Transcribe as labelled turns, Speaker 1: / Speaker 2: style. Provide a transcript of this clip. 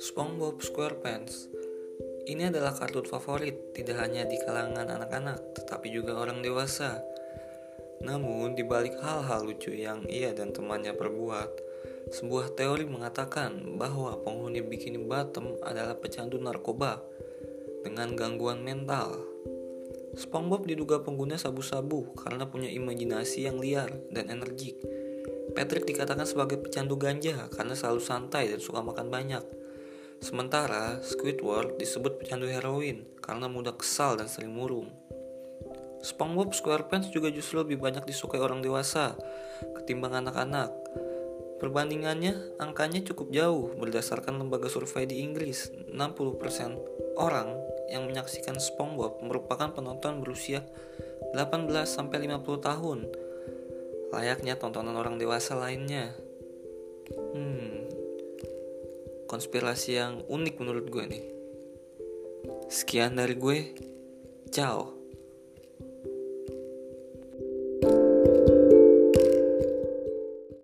Speaker 1: SpongeBob SquarePants ini adalah kartun favorit tidak hanya di kalangan anak-anak, tetapi juga orang dewasa. Namun, di balik hal-hal lucu yang ia dan temannya perbuat, sebuah teori mengatakan bahwa penghuni Bikini Bottom adalah pecandu narkoba dengan gangguan mental. SpongeBob diduga pengguna sabu-sabu karena punya imajinasi yang liar dan energik. Patrick dikatakan sebagai pecandu ganja karena selalu santai dan suka makan banyak. Sementara Squidward disebut pecandu heroin karena mudah kesal dan sering murung. SpongeBob SquarePants juga justru lebih banyak disukai orang dewasa ketimbang anak-anak. Perbandingannya, angkanya cukup jauh berdasarkan lembaga survei di Inggris. 60% orang yang menyaksikan SpongeBob merupakan penonton berusia 18-50 tahun. Layaknya tontonan orang dewasa lainnya. Hmm, konspirasi yang unik menurut gue nih. Sekian dari gue. Ciao.